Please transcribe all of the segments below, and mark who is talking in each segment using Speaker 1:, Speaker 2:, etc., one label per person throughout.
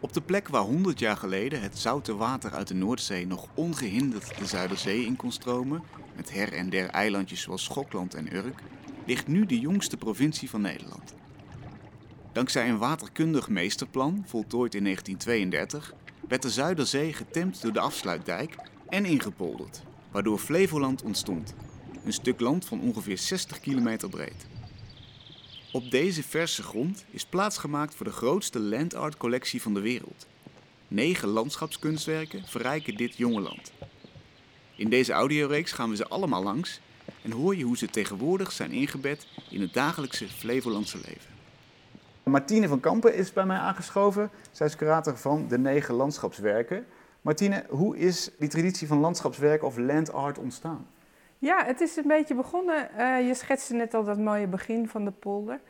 Speaker 1: Op de plek waar 100 jaar geleden het zoute water uit de Noordzee nog ongehinderd de Zuiderzee in kon stromen, met her en der eilandjes zoals Schokland en Urk, ligt nu de jongste provincie van Nederland. Dankzij een waterkundig meesterplan, voltooid in 1932, werd de Zuiderzee getemd door de afsluitdijk en ingepolderd, waardoor Flevoland ontstond. Een stuk land van ongeveer 60 kilometer breed. Op deze verse grond is plaats gemaakt voor de grootste land art collectie van de wereld. Negen landschapskunstwerken verrijken dit jonge land. In deze audioreeks gaan we ze allemaal langs en hoor je hoe ze tegenwoordig zijn ingebed in het dagelijkse Flevolandse leven. Martine van Kampen is bij mij aangeschoven. Zij is curator van de negen landschapswerken. Martine, hoe is die traditie van landschapswerken of land art ontstaan?
Speaker 2: Ja, het is een beetje begonnen. Uh, je schetste net al dat mooie begin van de polder.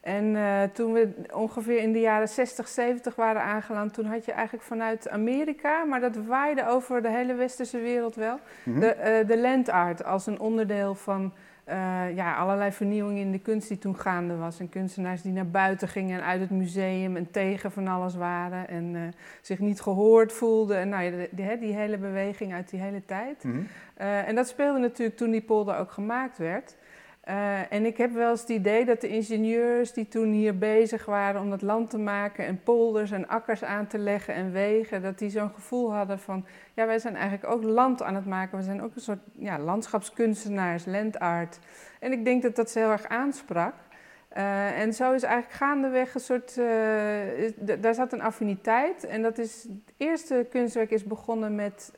Speaker 2: En uh, toen we ongeveer in de jaren 60, 70 waren aangeland, toen had je eigenlijk vanuit Amerika, maar dat waaide over de hele westerse wereld wel, mm de, uh, de land art als een onderdeel van uh, ja, allerlei vernieuwingen in de kunst die toen gaande was. En kunstenaars die naar buiten gingen en uit het museum en tegen van alles waren. En uh, zich niet gehoord voelden. En nou, ja, die, die, die, hele beweging uit die hele tijd. Mm -hmm. uh, en dat speelde natuurlijk toen die polder ook gemaakt werd. Uh, en ik heb wel eens het idee dat de ingenieurs die toen hier bezig waren om dat land te maken en polders en akkers aan te leggen en wegen, dat die zo'n gevoel hadden van, ja, wij zijn eigenlijk ook land aan het maken. We zijn ook een soort ja, landschapskunstenaars, landart. En ik denk dat dat ze heel erg aansprak. Uh, en zo is eigenlijk gaandeweg een soort, uh, daar zat een affiniteit. En dat is, het eerste kunstwerk is begonnen met,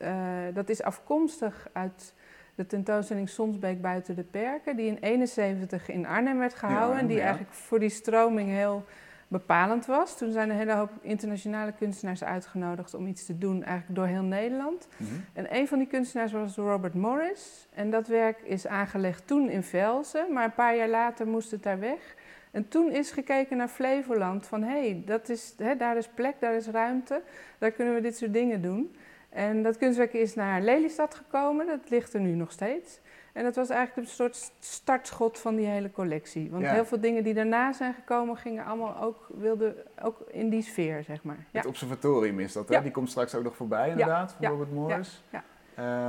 Speaker 2: dat is afkomstig uit de tentoonstelling Sonsbeek buiten de perken, die in 71 in Arnhem werd gehouden en die ja. eigenlijk voor die stroming heel bepalend was. Toen zijn een hele hoop internationale kunstenaars uitgenodigd om iets te doen, eigenlijk door heel Nederland. Mm -hmm. En een van die kunstenaars was Robert Morris. En dat werk is aangelegd toen in Velzen, maar een paar jaar later moest het daar weg. En toen is gekeken naar Flevoland van hé, hey, dat is, hè, daar is plek, daar is ruimte, daar kunnen we dit soort dingen doen. En dat kunstwerk is naar Lelystad gekomen, dat ligt er nu nog steeds. En dat was eigenlijk een soort startschot van die hele collectie. Want ja. heel veel dingen die daarna zijn gekomen, gingen allemaal ook, wilden ook in die sfeer, zeg maar.
Speaker 1: Ja. Het observatorium is dat, hè? Ja. Die komt straks ook nog voorbij, inderdaad, van Robert Morris. Ja.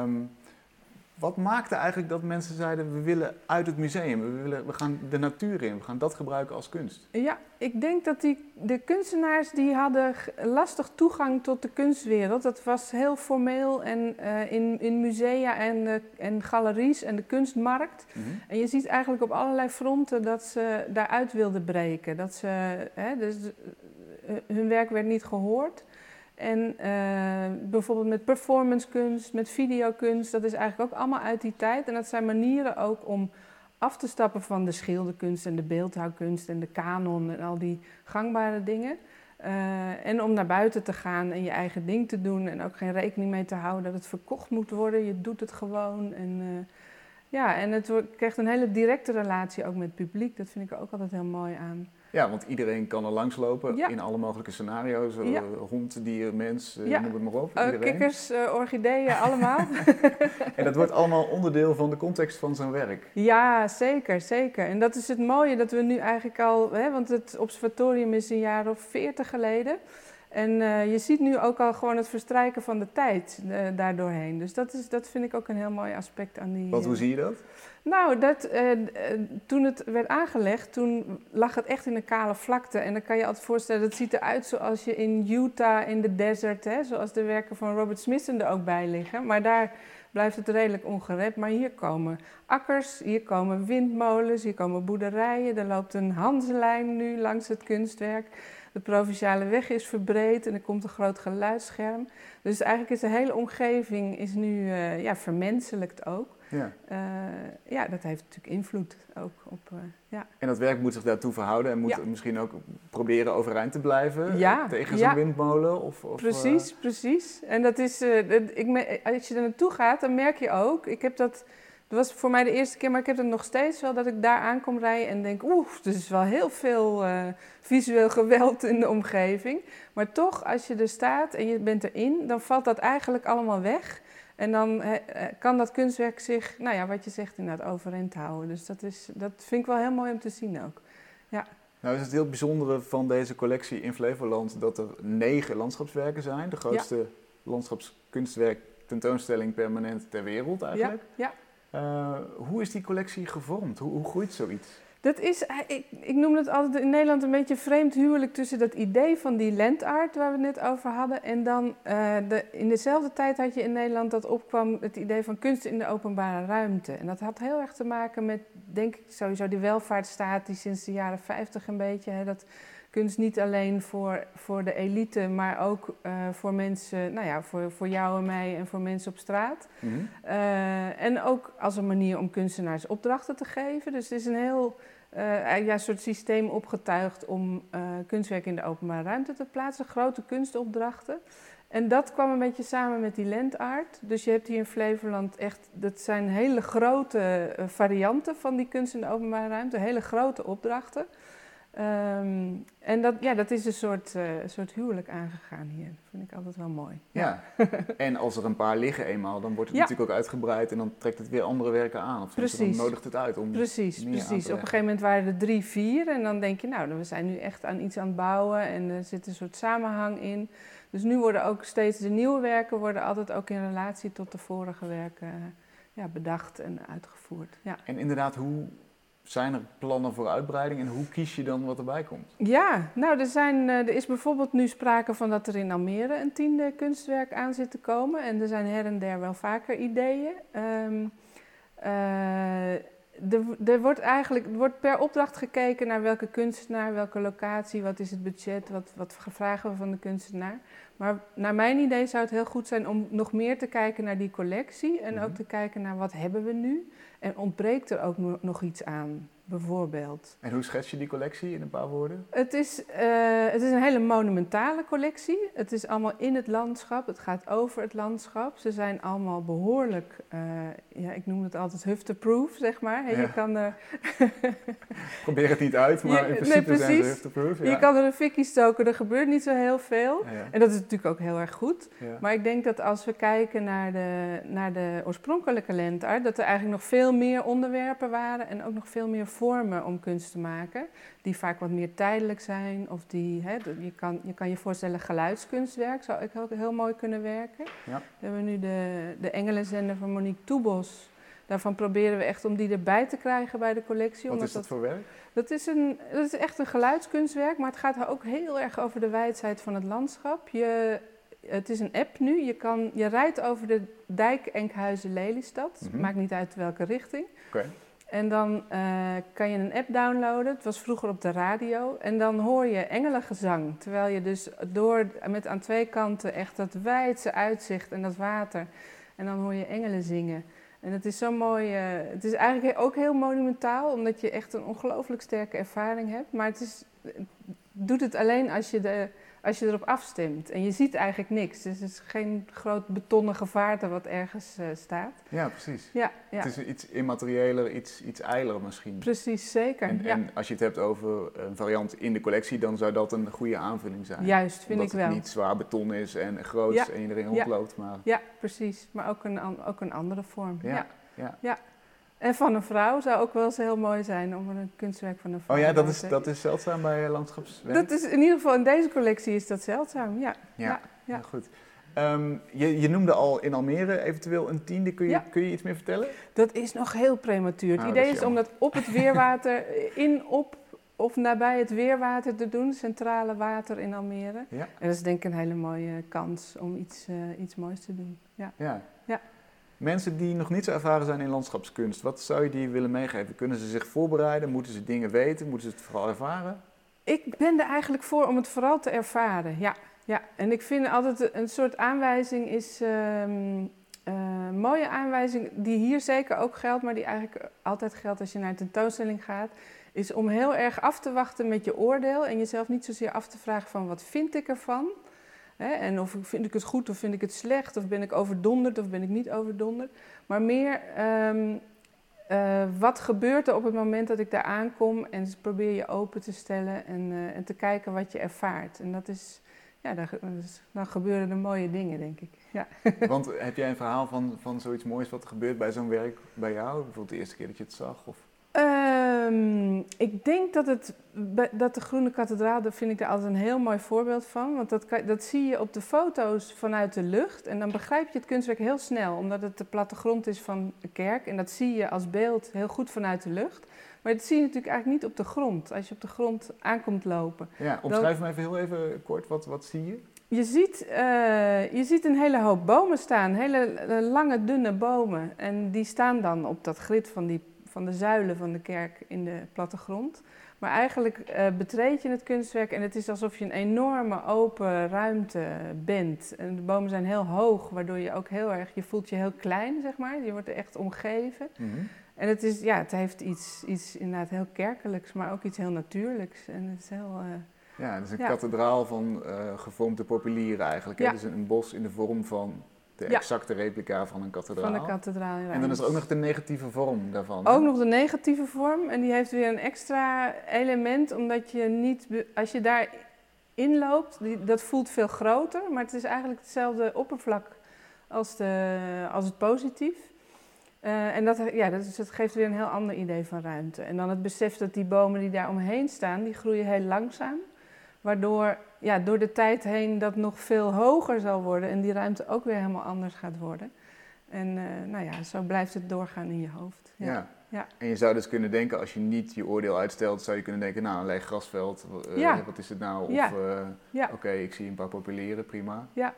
Speaker 1: Um, wat maakte eigenlijk dat mensen zeiden, we willen uit het museum, we, willen, we gaan de natuur in, we gaan dat gebruiken als kunst?
Speaker 2: Ja, ik denk dat die, de kunstenaars die hadden lastig toegang tot de kunstwereld. Dat was heel formeel en uh, in, in musea en, uh, en galeries en de kunstmarkt. Mm -hmm. En je ziet eigenlijk op allerlei fronten dat ze daaruit wilden breken. Dat ze, hè, dus, uh, hun werk werd niet gehoord. En uh, bijvoorbeeld met performancekunst, met videokunst, dat is eigenlijk ook allemaal uit die tijd. En dat zijn manieren ook om af te stappen van de schilderkunst en de beeldhouwkunst en de kanon en al die gangbare dingen. Uh, en om naar buiten te gaan en je eigen ding te doen en ook geen rekening mee te houden dat het verkocht moet worden. Je doet het gewoon. En, uh, ja, en het krijgt een hele directe relatie ook met het publiek. Dat vind ik er ook altijd heel mooi aan.
Speaker 1: Ja, want iedereen kan er langslopen ja. in alle mogelijke scenario's. Ja. Hond, dier, mens, ja. noem het maar op.
Speaker 2: Uh, kikkers, uh, orchideeën, allemaal.
Speaker 1: en dat wordt allemaal onderdeel van de context van zijn werk.
Speaker 2: Ja, zeker, zeker. En dat is het mooie dat we nu eigenlijk al... Hè, want het observatorium is een jaar of veertig geleden. En uh, je ziet nu ook al gewoon het verstrijken van de tijd uh, daardoorheen. Dus dat, is, dat vind ik ook een heel mooi aspect aan die...
Speaker 1: Wat, hoe zie je dat?
Speaker 2: Nou, dat, uh, toen het werd aangelegd, toen lag het echt in een kale vlakte. En dan kan je altijd voorstellen, dat ziet eruit zoals je in Utah in de desert, hè, zoals de werken van Robert Smithson er ook bij liggen. Maar daar blijft het redelijk ongerept. Maar hier komen akkers, hier komen windmolens, hier komen boerderijen. Er loopt een Hanselijn nu langs het kunstwerk. De provinciale weg is verbreed en er komt een groot geluidsscherm. Dus eigenlijk is de hele omgeving is nu uh, ja, vermenselijkt ook. Ja. Uh, ja, dat heeft natuurlijk invloed ook op. Uh, ja.
Speaker 1: En dat werk moet zich daartoe verhouden en moet ja. misschien ook proberen overeind te blijven ja. tegen zo'n windmolen? Of, of,
Speaker 2: precies, precies. En dat is, ik, als je er naartoe gaat, dan merk je ook, ik heb dat dat was voor mij de eerste keer, maar ik heb het nog steeds wel dat ik daar aankom rijden en denk, oeh, er is wel heel veel uh, visueel geweld in de omgeving. Maar toch, als je er staat en je bent erin, dan valt dat eigenlijk allemaal weg. En dan he, kan dat kunstwerk zich, nou ja, wat je zegt, inderdaad overeind houden. Dus dat, is, dat vind ik wel heel mooi om te zien ook. Ja.
Speaker 1: Nou is het heel bijzondere van deze collectie in Flevoland dat er negen landschapswerken zijn. De grootste landschapskunstwerk tentoonstelling permanent ter wereld eigenlijk.
Speaker 2: Ja,
Speaker 1: ja. Uh, hoe is die collectie gevormd? Hoe, hoe groeit zoiets?
Speaker 2: Dat is, eh, ik, ik noem het altijd in Nederland een beetje vreemd huwelijk tussen dat idee van die landart waar we het net over hadden. En dan uh, de, in dezelfde tijd had je in Nederland dat opkwam het idee van kunst in de openbare ruimte. En dat had heel erg te maken met, denk ik, sowieso die welvaartsstaat die sinds de jaren 50 een beetje, hè, dat kunst niet alleen voor, voor de elite, maar ook uh, voor mensen, nou ja, voor, voor jou en mij en voor mensen op straat. Mm -hmm. uh, en ook als een manier om kunstenaars opdrachten te geven. Dus het is een heel uh, ja, soort systeem opgetuigd om kunstwerk in de openbare ruimte te plaatsen, grote kunstopdrachten. En dat kwam een beetje samen met die landart. Dus je hebt hier in Flevoland echt, dat zijn hele grote varianten van die kunst in de openbare ruimte, hele grote opdrachten. Um, en dat, ja, dat is een soort, uh, soort huwelijk aangegaan hier. Dat vind ik altijd wel mooi.
Speaker 1: Ja, ja. en als er een paar liggen eenmaal, dan wordt het ja. natuurlijk ook uitgebreid en dan trekt het weer andere werken aan. Of
Speaker 2: precies.
Speaker 1: dan nodigt het uit om
Speaker 2: Precies, precies. Op een gegeven moment waren er drie, vier en dan denk je, nou, we zijn nu echt aan iets aan het bouwen en er zit een soort samenhang in. Dus nu worden ook steeds de nieuwe werken worden altijd ook in relatie tot de vorige werken ja, bedacht en uitgevoerd. Ja.
Speaker 1: En inderdaad, hoe zijn er plannen voor uitbreiding en hoe kies je dan wat erbij komt?
Speaker 2: Ja, nou er, zijn, er is bijvoorbeeld nu sprake van dat er in Almere een tiende kunstwerk aan zit te komen. En er zijn her en der wel vaker ideeën. Um, er, er, wordt eigenlijk er wordt per opdracht gekeken naar welke kunstenaar, welke locatie, wat is het budget, wat, wat vragen we van de kunstenaar. Maar naar mijn idee zou het heel goed zijn om nog meer te kijken naar die collectie en ook te kijken naar wat hebben we nu. En ontbreekt er ook nog iets aan, bijvoorbeeld.
Speaker 1: En hoe schets je die collectie in een paar woorden?
Speaker 2: Het is, uh, het is een hele monumentale collectie. Het is allemaal in het landschap. Het gaat over het landschap. Ze zijn allemaal behoorlijk, uh, ja, ik noem het altijd hufteproof, zeg maar. Hey,
Speaker 1: ja.
Speaker 2: Je kan er...
Speaker 1: Probeer het niet uit, maar in principe
Speaker 2: nee,
Speaker 1: zijn ze hufteproof. Ja.
Speaker 2: Je kan er een fikkie stoken, er gebeurt niet zo heel veel.
Speaker 1: Ja.
Speaker 2: En dat is natuurlijk ook heel erg goed. Maar ik denk dat als we kijken naar de, naar de oorspronkelijke landart, dat er eigenlijk nog veel meer onderwerpen waren en ook nog veel meer vormen om kunst te maken, die vaak wat meer tijdelijk zijn. Of die, hè, je, kan, je kan je voorstellen, geluidskunstwerk zou ik ook heel mooi kunnen werken.
Speaker 1: Ja.
Speaker 2: We hebben nu de, de Engelenzender van Monique Toebos. Daarvan proberen we echt om die erbij te krijgen bij de collectie.
Speaker 1: Wat is dat, dat voor werk?
Speaker 2: Dat is, een, dat is echt een geluidskunstwerk, maar het gaat ook heel erg over de wijdheid van het landschap. Je, het is een app nu. Je, kan, je rijdt over de dijk Enkhuizen-Lelystad.
Speaker 1: Mhm.
Speaker 2: Maakt niet uit welke richting. En dan eh, kan je een app downloaden. Het was vroeger op de radio. En dan hoor je engelengezang. Terwijl je dus door, met aan twee kanten echt dat wijdse uitzicht en dat water. En dan hoor je engelen zingen. En het is zo mooi. eh, het is eigenlijk ook heel monumentaal, omdat je echt een ongelooflijk sterke ervaring hebt. Maar het, is, het doet het alleen als je, de, als je erop afstemt. En je ziet eigenlijk niks. Dus het is geen groot betonnen gevaarte wat ergens eh, staat.
Speaker 1: Ja, precies.
Speaker 2: Ja, ja.
Speaker 1: Het is iets immaterieler, iets, iets eiler misschien.
Speaker 2: precies, zeker.
Speaker 1: En,
Speaker 2: ja.
Speaker 1: en als je het hebt over een variant in de collectie, dan zou dat een goede aanvulling zijn.
Speaker 2: Juist, vind
Speaker 1: Omdat
Speaker 2: ik wel.
Speaker 1: het niet zwaar beton is en groot
Speaker 2: Ja.
Speaker 1: en
Speaker 2: Ja.
Speaker 1: rondloopt, maar
Speaker 2: Ja, precies. Maar ook een, ook een andere vorm.
Speaker 1: ja.
Speaker 2: Ja. En van een vrouw zou ook wel eens heel mooi zijn om een kunstwerk van een vrouw
Speaker 1: Oh ja, dat is, dat is zeldzaam bij eh, landschapswerk?
Speaker 2: Dat is in ieder geval in deze collectie is dat zeldzaam, ja.
Speaker 1: Ja,
Speaker 2: ja,
Speaker 1: goed. Ehm, je, je noemde al in Almere eventueel een tiende. Kun je,
Speaker 2: Ja.
Speaker 1: kun je iets meer vertellen?
Speaker 2: Dat is nog heel prematuur. Het
Speaker 1: dat
Speaker 2: idee
Speaker 1: is
Speaker 2: is om dat op het weerwater, in, op of nabij het weerwater te doen, centrale water in Almere.
Speaker 1: Ja.
Speaker 2: En dat is denk ik een hele mooie kans om iets, eh, iets moois te doen. Ja.
Speaker 1: Ja.
Speaker 2: Ja.
Speaker 1: Mensen die nog niet zo ervaren zijn in landschapskunst, wat zou je die willen meegeven? Kunnen ze zich voorbereiden? Moeten ze dingen weten? Moeten ze het vooral ervaren?
Speaker 2: Ik ben er eigenlijk voor om het vooral te ervaren, ja. ja. En ik vind altijd een soort aanwijzing is... een mooie aanwijzing die hier zeker ook geldt, maar die eigenlijk altijd geldt als je naar een tentoonstelling gaat, is om heel erg af te wachten met je oordeel en jezelf niet zozeer af te vragen van wat vind ik ervan? Hè, en of vind ik het goed of vind ik het slecht, of ben ik overdonderd of ben ik niet overdonderd. Maar meer ehm, eh, wat gebeurt er op het moment dat ik daar aankom en probeer je open te stellen en, eh, en te kijken wat je ervaart. En dat is, ja, is- dan gebeuren er mooie dingen, denk ik. Ja.
Speaker 1: Want heb jij een verhaal van, van zoiets moois wat er gebeurt bij zo'n werk bij jou? Bijvoorbeeld de eerste keer dat je het zag? Of...
Speaker 2: Ehm, ik denk dat, het, dat de Groene Kathedraal, daar vind ik daar altijd een heel mooi voorbeeld van. Want dat, dat zie je op de foto's vanuit de lucht. En dan begrijp je het kunstwerk heel snel, omdat het de plattegrond is van de kerk. En dat zie je als beeld heel goed vanuit de lucht. Maar dat zie je natuurlijk eigenlijk niet op de grond, als je op de grond aankomt lopen.
Speaker 1: Ja, omschrijf me even heel even kort, wat, wat zie je?
Speaker 2: Je ziet, uh, je ziet een hele hoop bomen staan, hele eh, lange, dunne bomen. En die staan dan op dat grid van, die, van de zuilen van de kerk in de plattegrond. Maar eigenlijk uh, betreed je het kunstwerk en het is alsof je een enorme open ruimte bent. En de bomen zijn heel hoog, waardoor je ook heel erg, je voelt je heel klein, zeg maar. Je wordt er echt omgeven. Mm En het, is, ja, het heeft iets, iets inderdaad heel kerkelijks, maar ook iets heel natuurlijks. En het is heel...
Speaker 1: Ja, het is een kathedraal van uh, gevormde populieren eigenlijk. Hè? Dus een bos in de vorm van de exacte replica van een kathedraal.
Speaker 2: Van de kathedraal,
Speaker 1: En dan is er ook nog de negatieve vorm daarvan.
Speaker 2: Ook nog de negatieve vorm. En die heeft weer een extra element, omdat je niet... Als je daar inloopt, die, dat voelt veel groter, maar het is eigenlijk hetzelfde oppervlak als, de, als het positief. Uh, en dat, ja, dat, dat, geeft weer een heel ander idee van ruimte. En dan het besef dat die bomen die daar omheen staan, die groeien heel langzaam. Waardoor ja, door de tijd heen dat nog veel hoger zal worden en die ruimte ook weer helemaal anders gaat worden. En uh, nou ja, zo blijft het doorgaan in je hoofd.
Speaker 1: Ja. ja. En je zou dus kunnen denken, als je niet je oordeel uitstelt, zou je kunnen denken, nou, een leeg grasveld, uh, ja. wat is het nou? Of, uh, oké, ik zie een paar populieren, prima.
Speaker 2: Ja, ja.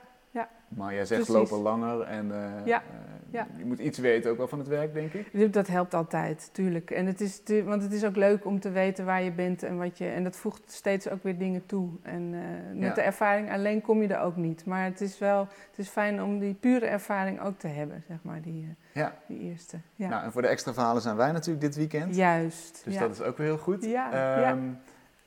Speaker 1: Maar jij zegt lopen langer en uh, ja. ja. je moet iets weten ook wel van het werk, denk ik.
Speaker 2: Dat helpt altijd, tuurlijk. En het is, want het is ook leuk om te weten waar je bent en wat je. En dat voegt steeds ook weer dingen toe. En uh, met de ervaring alleen kom je er ook niet. Maar het is wel het is fijn om die pure ervaring ook te hebben, zeg maar, die, ja. die eerste.
Speaker 1: Ja. Nou, en voor de extra verhalen zijn wij natuurlijk dit weekend.
Speaker 2: Juist.
Speaker 1: Dus dat is ook weer heel goed. Ja. Um,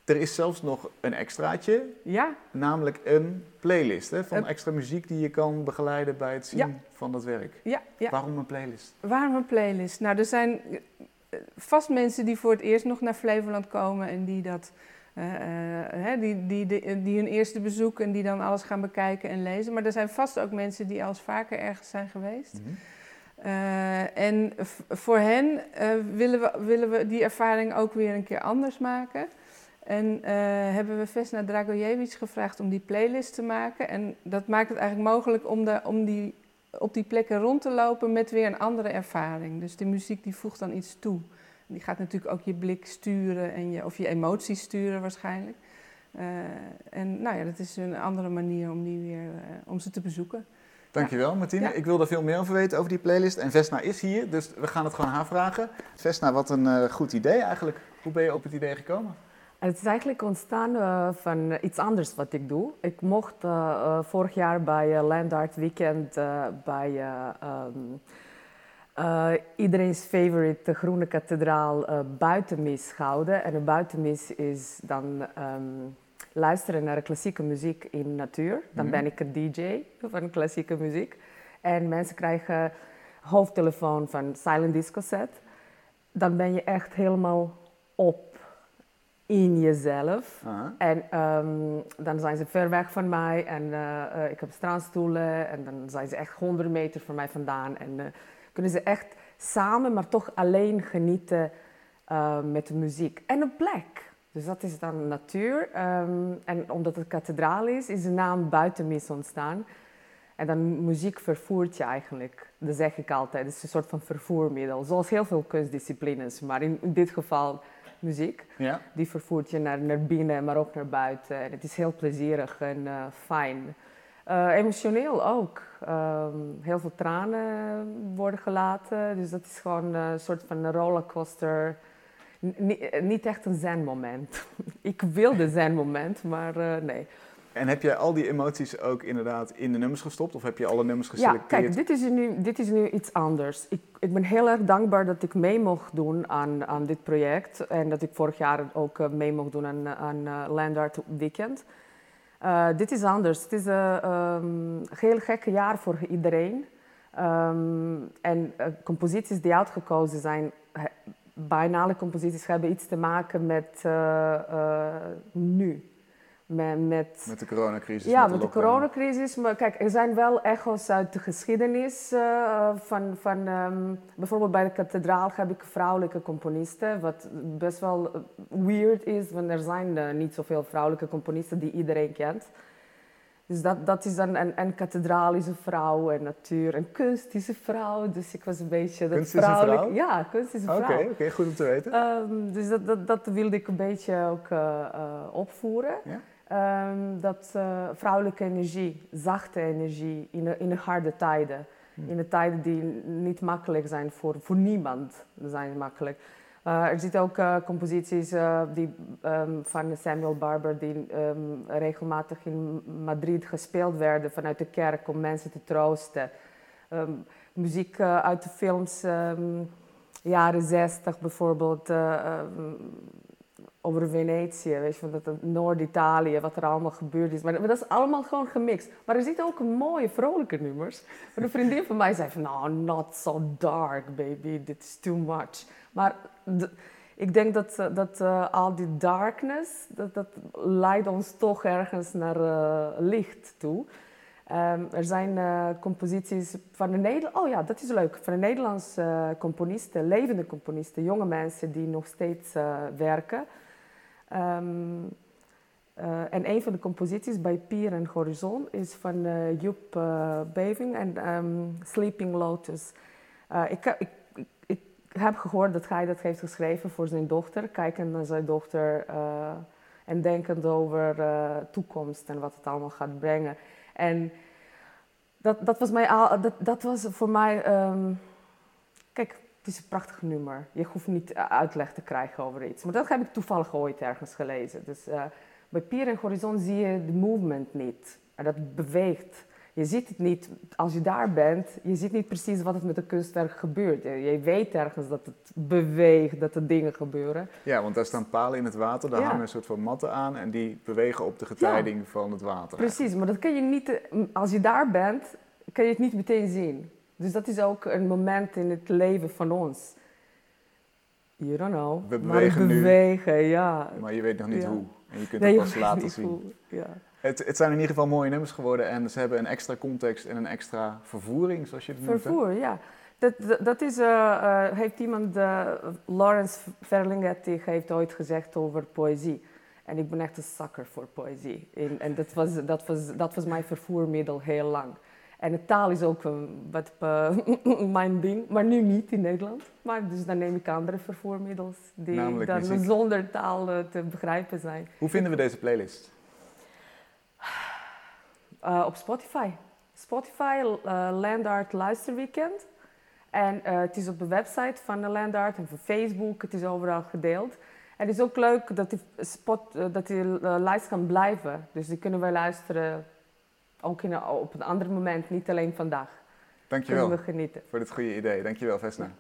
Speaker 1: er is zelfs nog een extraatje,
Speaker 2: ja.
Speaker 1: namelijk een playlist hè, van extra muziek die je kan begeleiden bij het zien van dat werk.
Speaker 2: Ja, ja.
Speaker 1: Waarom een playlist?
Speaker 2: Waarom een playlist? Nou, er zijn eh, vast mensen die voor het eerst nog naar Flevoland komen en die dat... Uh, die, die, die, die, hun eerste bezoek en die dan alles gaan bekijken en lezen. Maar er zijn vast ook mensen die al eens vaker ergens zijn geweest. Mm en voor hen willen, we, willen we die ervaring ook weer een keer anders maken. En uh, hebben we Vesna Dragojevic gevraagd om die playlist te maken. En dat maakt het eigenlijk mogelijk om, de, om die, op die plekken rond te lopen met weer een andere ervaring. Dus de muziek die voegt dan iets toe. Die gaat natuurlijk ook je blik sturen en je, of je emoties sturen waarschijnlijk. Uh, en nou ja, dat is een andere manier om, die weer, uh, om ze te bezoeken.
Speaker 1: Dankjewel Martine. Ja. Ik wil er veel meer over weten over die playlist. En Vesna is hier, dus we gaan het gewoon haar vragen. Vesna, wat een goed idee eigenlijk. Hoe ben je op het idee gekomen?
Speaker 3: Het is eigenlijk ontstaan uh, van iets anders wat ik doe. Ik mocht uh, vorig jaar bij Land Art Weekend bij um, iedereen's favorite, Groene Kathedraal, buitenmis houden. En een buitenmis is dan um, luisteren naar klassieke muziek in natuur. Dan -hmm. ben ik een DJ van klassieke muziek. En mensen krijgen hoofdtelefoon van silent disco set. Dan ben je echt helemaal op in jezelf. En um, dan zijn ze ver weg van mij en uh, uh, ik heb strandstoelen en dan zijn ze echt 100 meter van mij vandaan. En uh, kunnen ze echt samen, maar toch alleen genieten met de muziek. En een plek. Dus dat is dan natuur. Um, en omdat het kathedraal is, is de naam Buitenmis ontstaan. En dan muziek vervoert je eigenlijk. Dat zeg ik altijd. Het is een soort van vervoermiddel. Zoals heel veel kunstdisciplines. Maar in, in dit geval muziek. Ja. Die vervoert je naar, naar binnen, maar ook naar buiten. En het is heel plezierig en uh, fijn. Uh, emotioneel ook. Um, heel veel tranen worden gelaten. Dus dat is gewoon een soort van een rollercoaster. N niet echt een zen-moment. Ik wilde zen-moment, maar nee.
Speaker 1: En heb jij al die emoties ook inderdaad in de nummers gestopt? Of heb je alle nummers geselecteerd?
Speaker 3: Ja, kijk, dit is nu, dit is nu iets anders. Ik, ik ben heel erg dankbaar dat ik mee mocht doen aan, aan dit project. En dat ik vorig jaar ook uh, mee mocht doen aan, aan uh, Land Art Weekend. Uh, dit is anders. Het is een um, heel gekke jaar voor iedereen. Um, en composities die uitgekozen zijn, bijna alle composities hebben iets te maken met nu met, met,
Speaker 1: met de coronacrisis.
Speaker 3: Ja,
Speaker 1: met
Speaker 3: met de, coronacrisis. Maar kijk, er zijn wel echo's uit de geschiedenis. eh, van, van, ehm, bijvoorbeeld bij de kathedraal heb ik vrouwelijke componisten. Wat best wel eh, weird is, want er zijn eh, niet zoveel vrouwelijke componisten die iedereen kent. Dus dat, dat is dan een, een kathedraal is een vrouw en natuur en kunst is een vrouw. Dus ik was een beetje dat
Speaker 1: Kunst is een
Speaker 3: vrouwelijk-
Speaker 1: vrouw?
Speaker 3: Ja, kunst is een
Speaker 1: Oké,
Speaker 3: vrouw.
Speaker 1: oké, goed om te weten.
Speaker 3: Ehm, dus dat, dat, dat wilde ik een beetje ook opvoeren.
Speaker 1: Ja?
Speaker 3: Ehm, dat eh, vrouwelijke energie, zachte energie in de, in de harde tijden.
Speaker 1: Hm.
Speaker 3: In de tijden die niet makkelijk zijn voor, voor niemand. zijn makkelijk. Eh, er zitten ook eh, composities die, ehm, van Samuel Barber die ehm, regelmatig in Madrid gespeeld werden vanuit de kerk om mensen te troosten. Muziek uit de films, jaren zestig bijvoorbeeld, over Venetië, weet je, van Noord-Italië, wat er allemaal gebeurd is. Maar, dat- is allemaal gewoon gemixt. Maar er zitten ook mooie, vrolijke nummers. Een vriendin van mij zei van, nou, not so dark, baby, dit is too much. Maar ik denk dat, eh, dat eh, al die darkness, dat, dat leidt ons toch ergens naar eh, licht toe. Ehm, er zijn composities van de Nederlandse... Oh ja, dat is leuk. Van de Nederlandse componisten, levende componisten, jonge mensen die nog steeds werken. Ehm, eh, en een van de composities bij Pier en Horizon is van eh, Joep eh, Beving en ehm, Sleeping Lotus. Ik, ik, ik, heb gehoord dat hij dat heeft geschreven voor zijn dochter, kijkend naar zijn dochter en denkend over toekomst en wat het allemaal gaat brengen. En dat, dat, was, mij al, dat, dat was voor mij. ehm, kijk, het is een prachtig nummer. Je hoeft niet eh, uitleg te krijgen over iets. Maar dat heb ik toevallig ooit ergens gelezen. Dus eh, bij Pier en Horizon zie je de movement niet. En dat beweegt. Je ziet het niet als je daar bent. Je ziet niet precies wat het met een kunstwerk gebeurt. Je weet ergens dat het beweegt, dat er dingen gebeuren.
Speaker 1: Ja, want daar staan palen in het water, daar
Speaker 3: Ja.
Speaker 1: hangen een soort van matten aan en die bewegen op de getijding van het water.
Speaker 3: Precies, maar dat kun je niet, eh, als je daar bent, kan je het niet meteen zien. Dus dat is ook een moment in het leven van ons. You don't know.
Speaker 1: We
Speaker 3: maar
Speaker 1: bewegen nu.
Speaker 3: bewegen, ja.
Speaker 1: Maar je weet nog niet
Speaker 3: Ja.
Speaker 1: hoe. En je kunt
Speaker 3: Nee,
Speaker 1: het pas laten zien.
Speaker 3: hoe, Ja.
Speaker 1: Het, het zijn in ieder geval mooie nummers geworden en ze hebben een extra context en een extra vervoering, zoals je het noemt. hè?
Speaker 3: Vervoer, ja. Dat, dat, dat is, eh, eh, heeft iemand, eh, Lawrence Ferlinghetti heeft ooit gezegd over poëzie. En ik ben echt een sucker voor poëzie. En, en dat, was, dat, was, dat was mijn vervoermiddel heel lang. En de taal is ook een, wat eh, mijn ding, maar nu niet in Nederland. Maar dus dan neem ik andere vervoermiddels die
Speaker 1: Namelijk
Speaker 3: dan
Speaker 1: muziek.
Speaker 3: zonder taal eh, te begrijpen zijn.
Speaker 1: Hoe vinden we deze playlist?
Speaker 3: Eh, op Spotify. Spotify, eh, Land Art Luisterweekend. En eh, het is op de website van de Land Art en van Facebook. Het is overal gedeeld. En het is ook leuk dat die, spot, eh, dat die eh, lijst kan blijven. Dus die kunnen wij luisteren ook in een- op een ander moment, niet alleen vandaag.
Speaker 1: Dankjewel
Speaker 3: Kunnen we genieten.
Speaker 1: voor dit goede idee. Dankjewel, Vesna.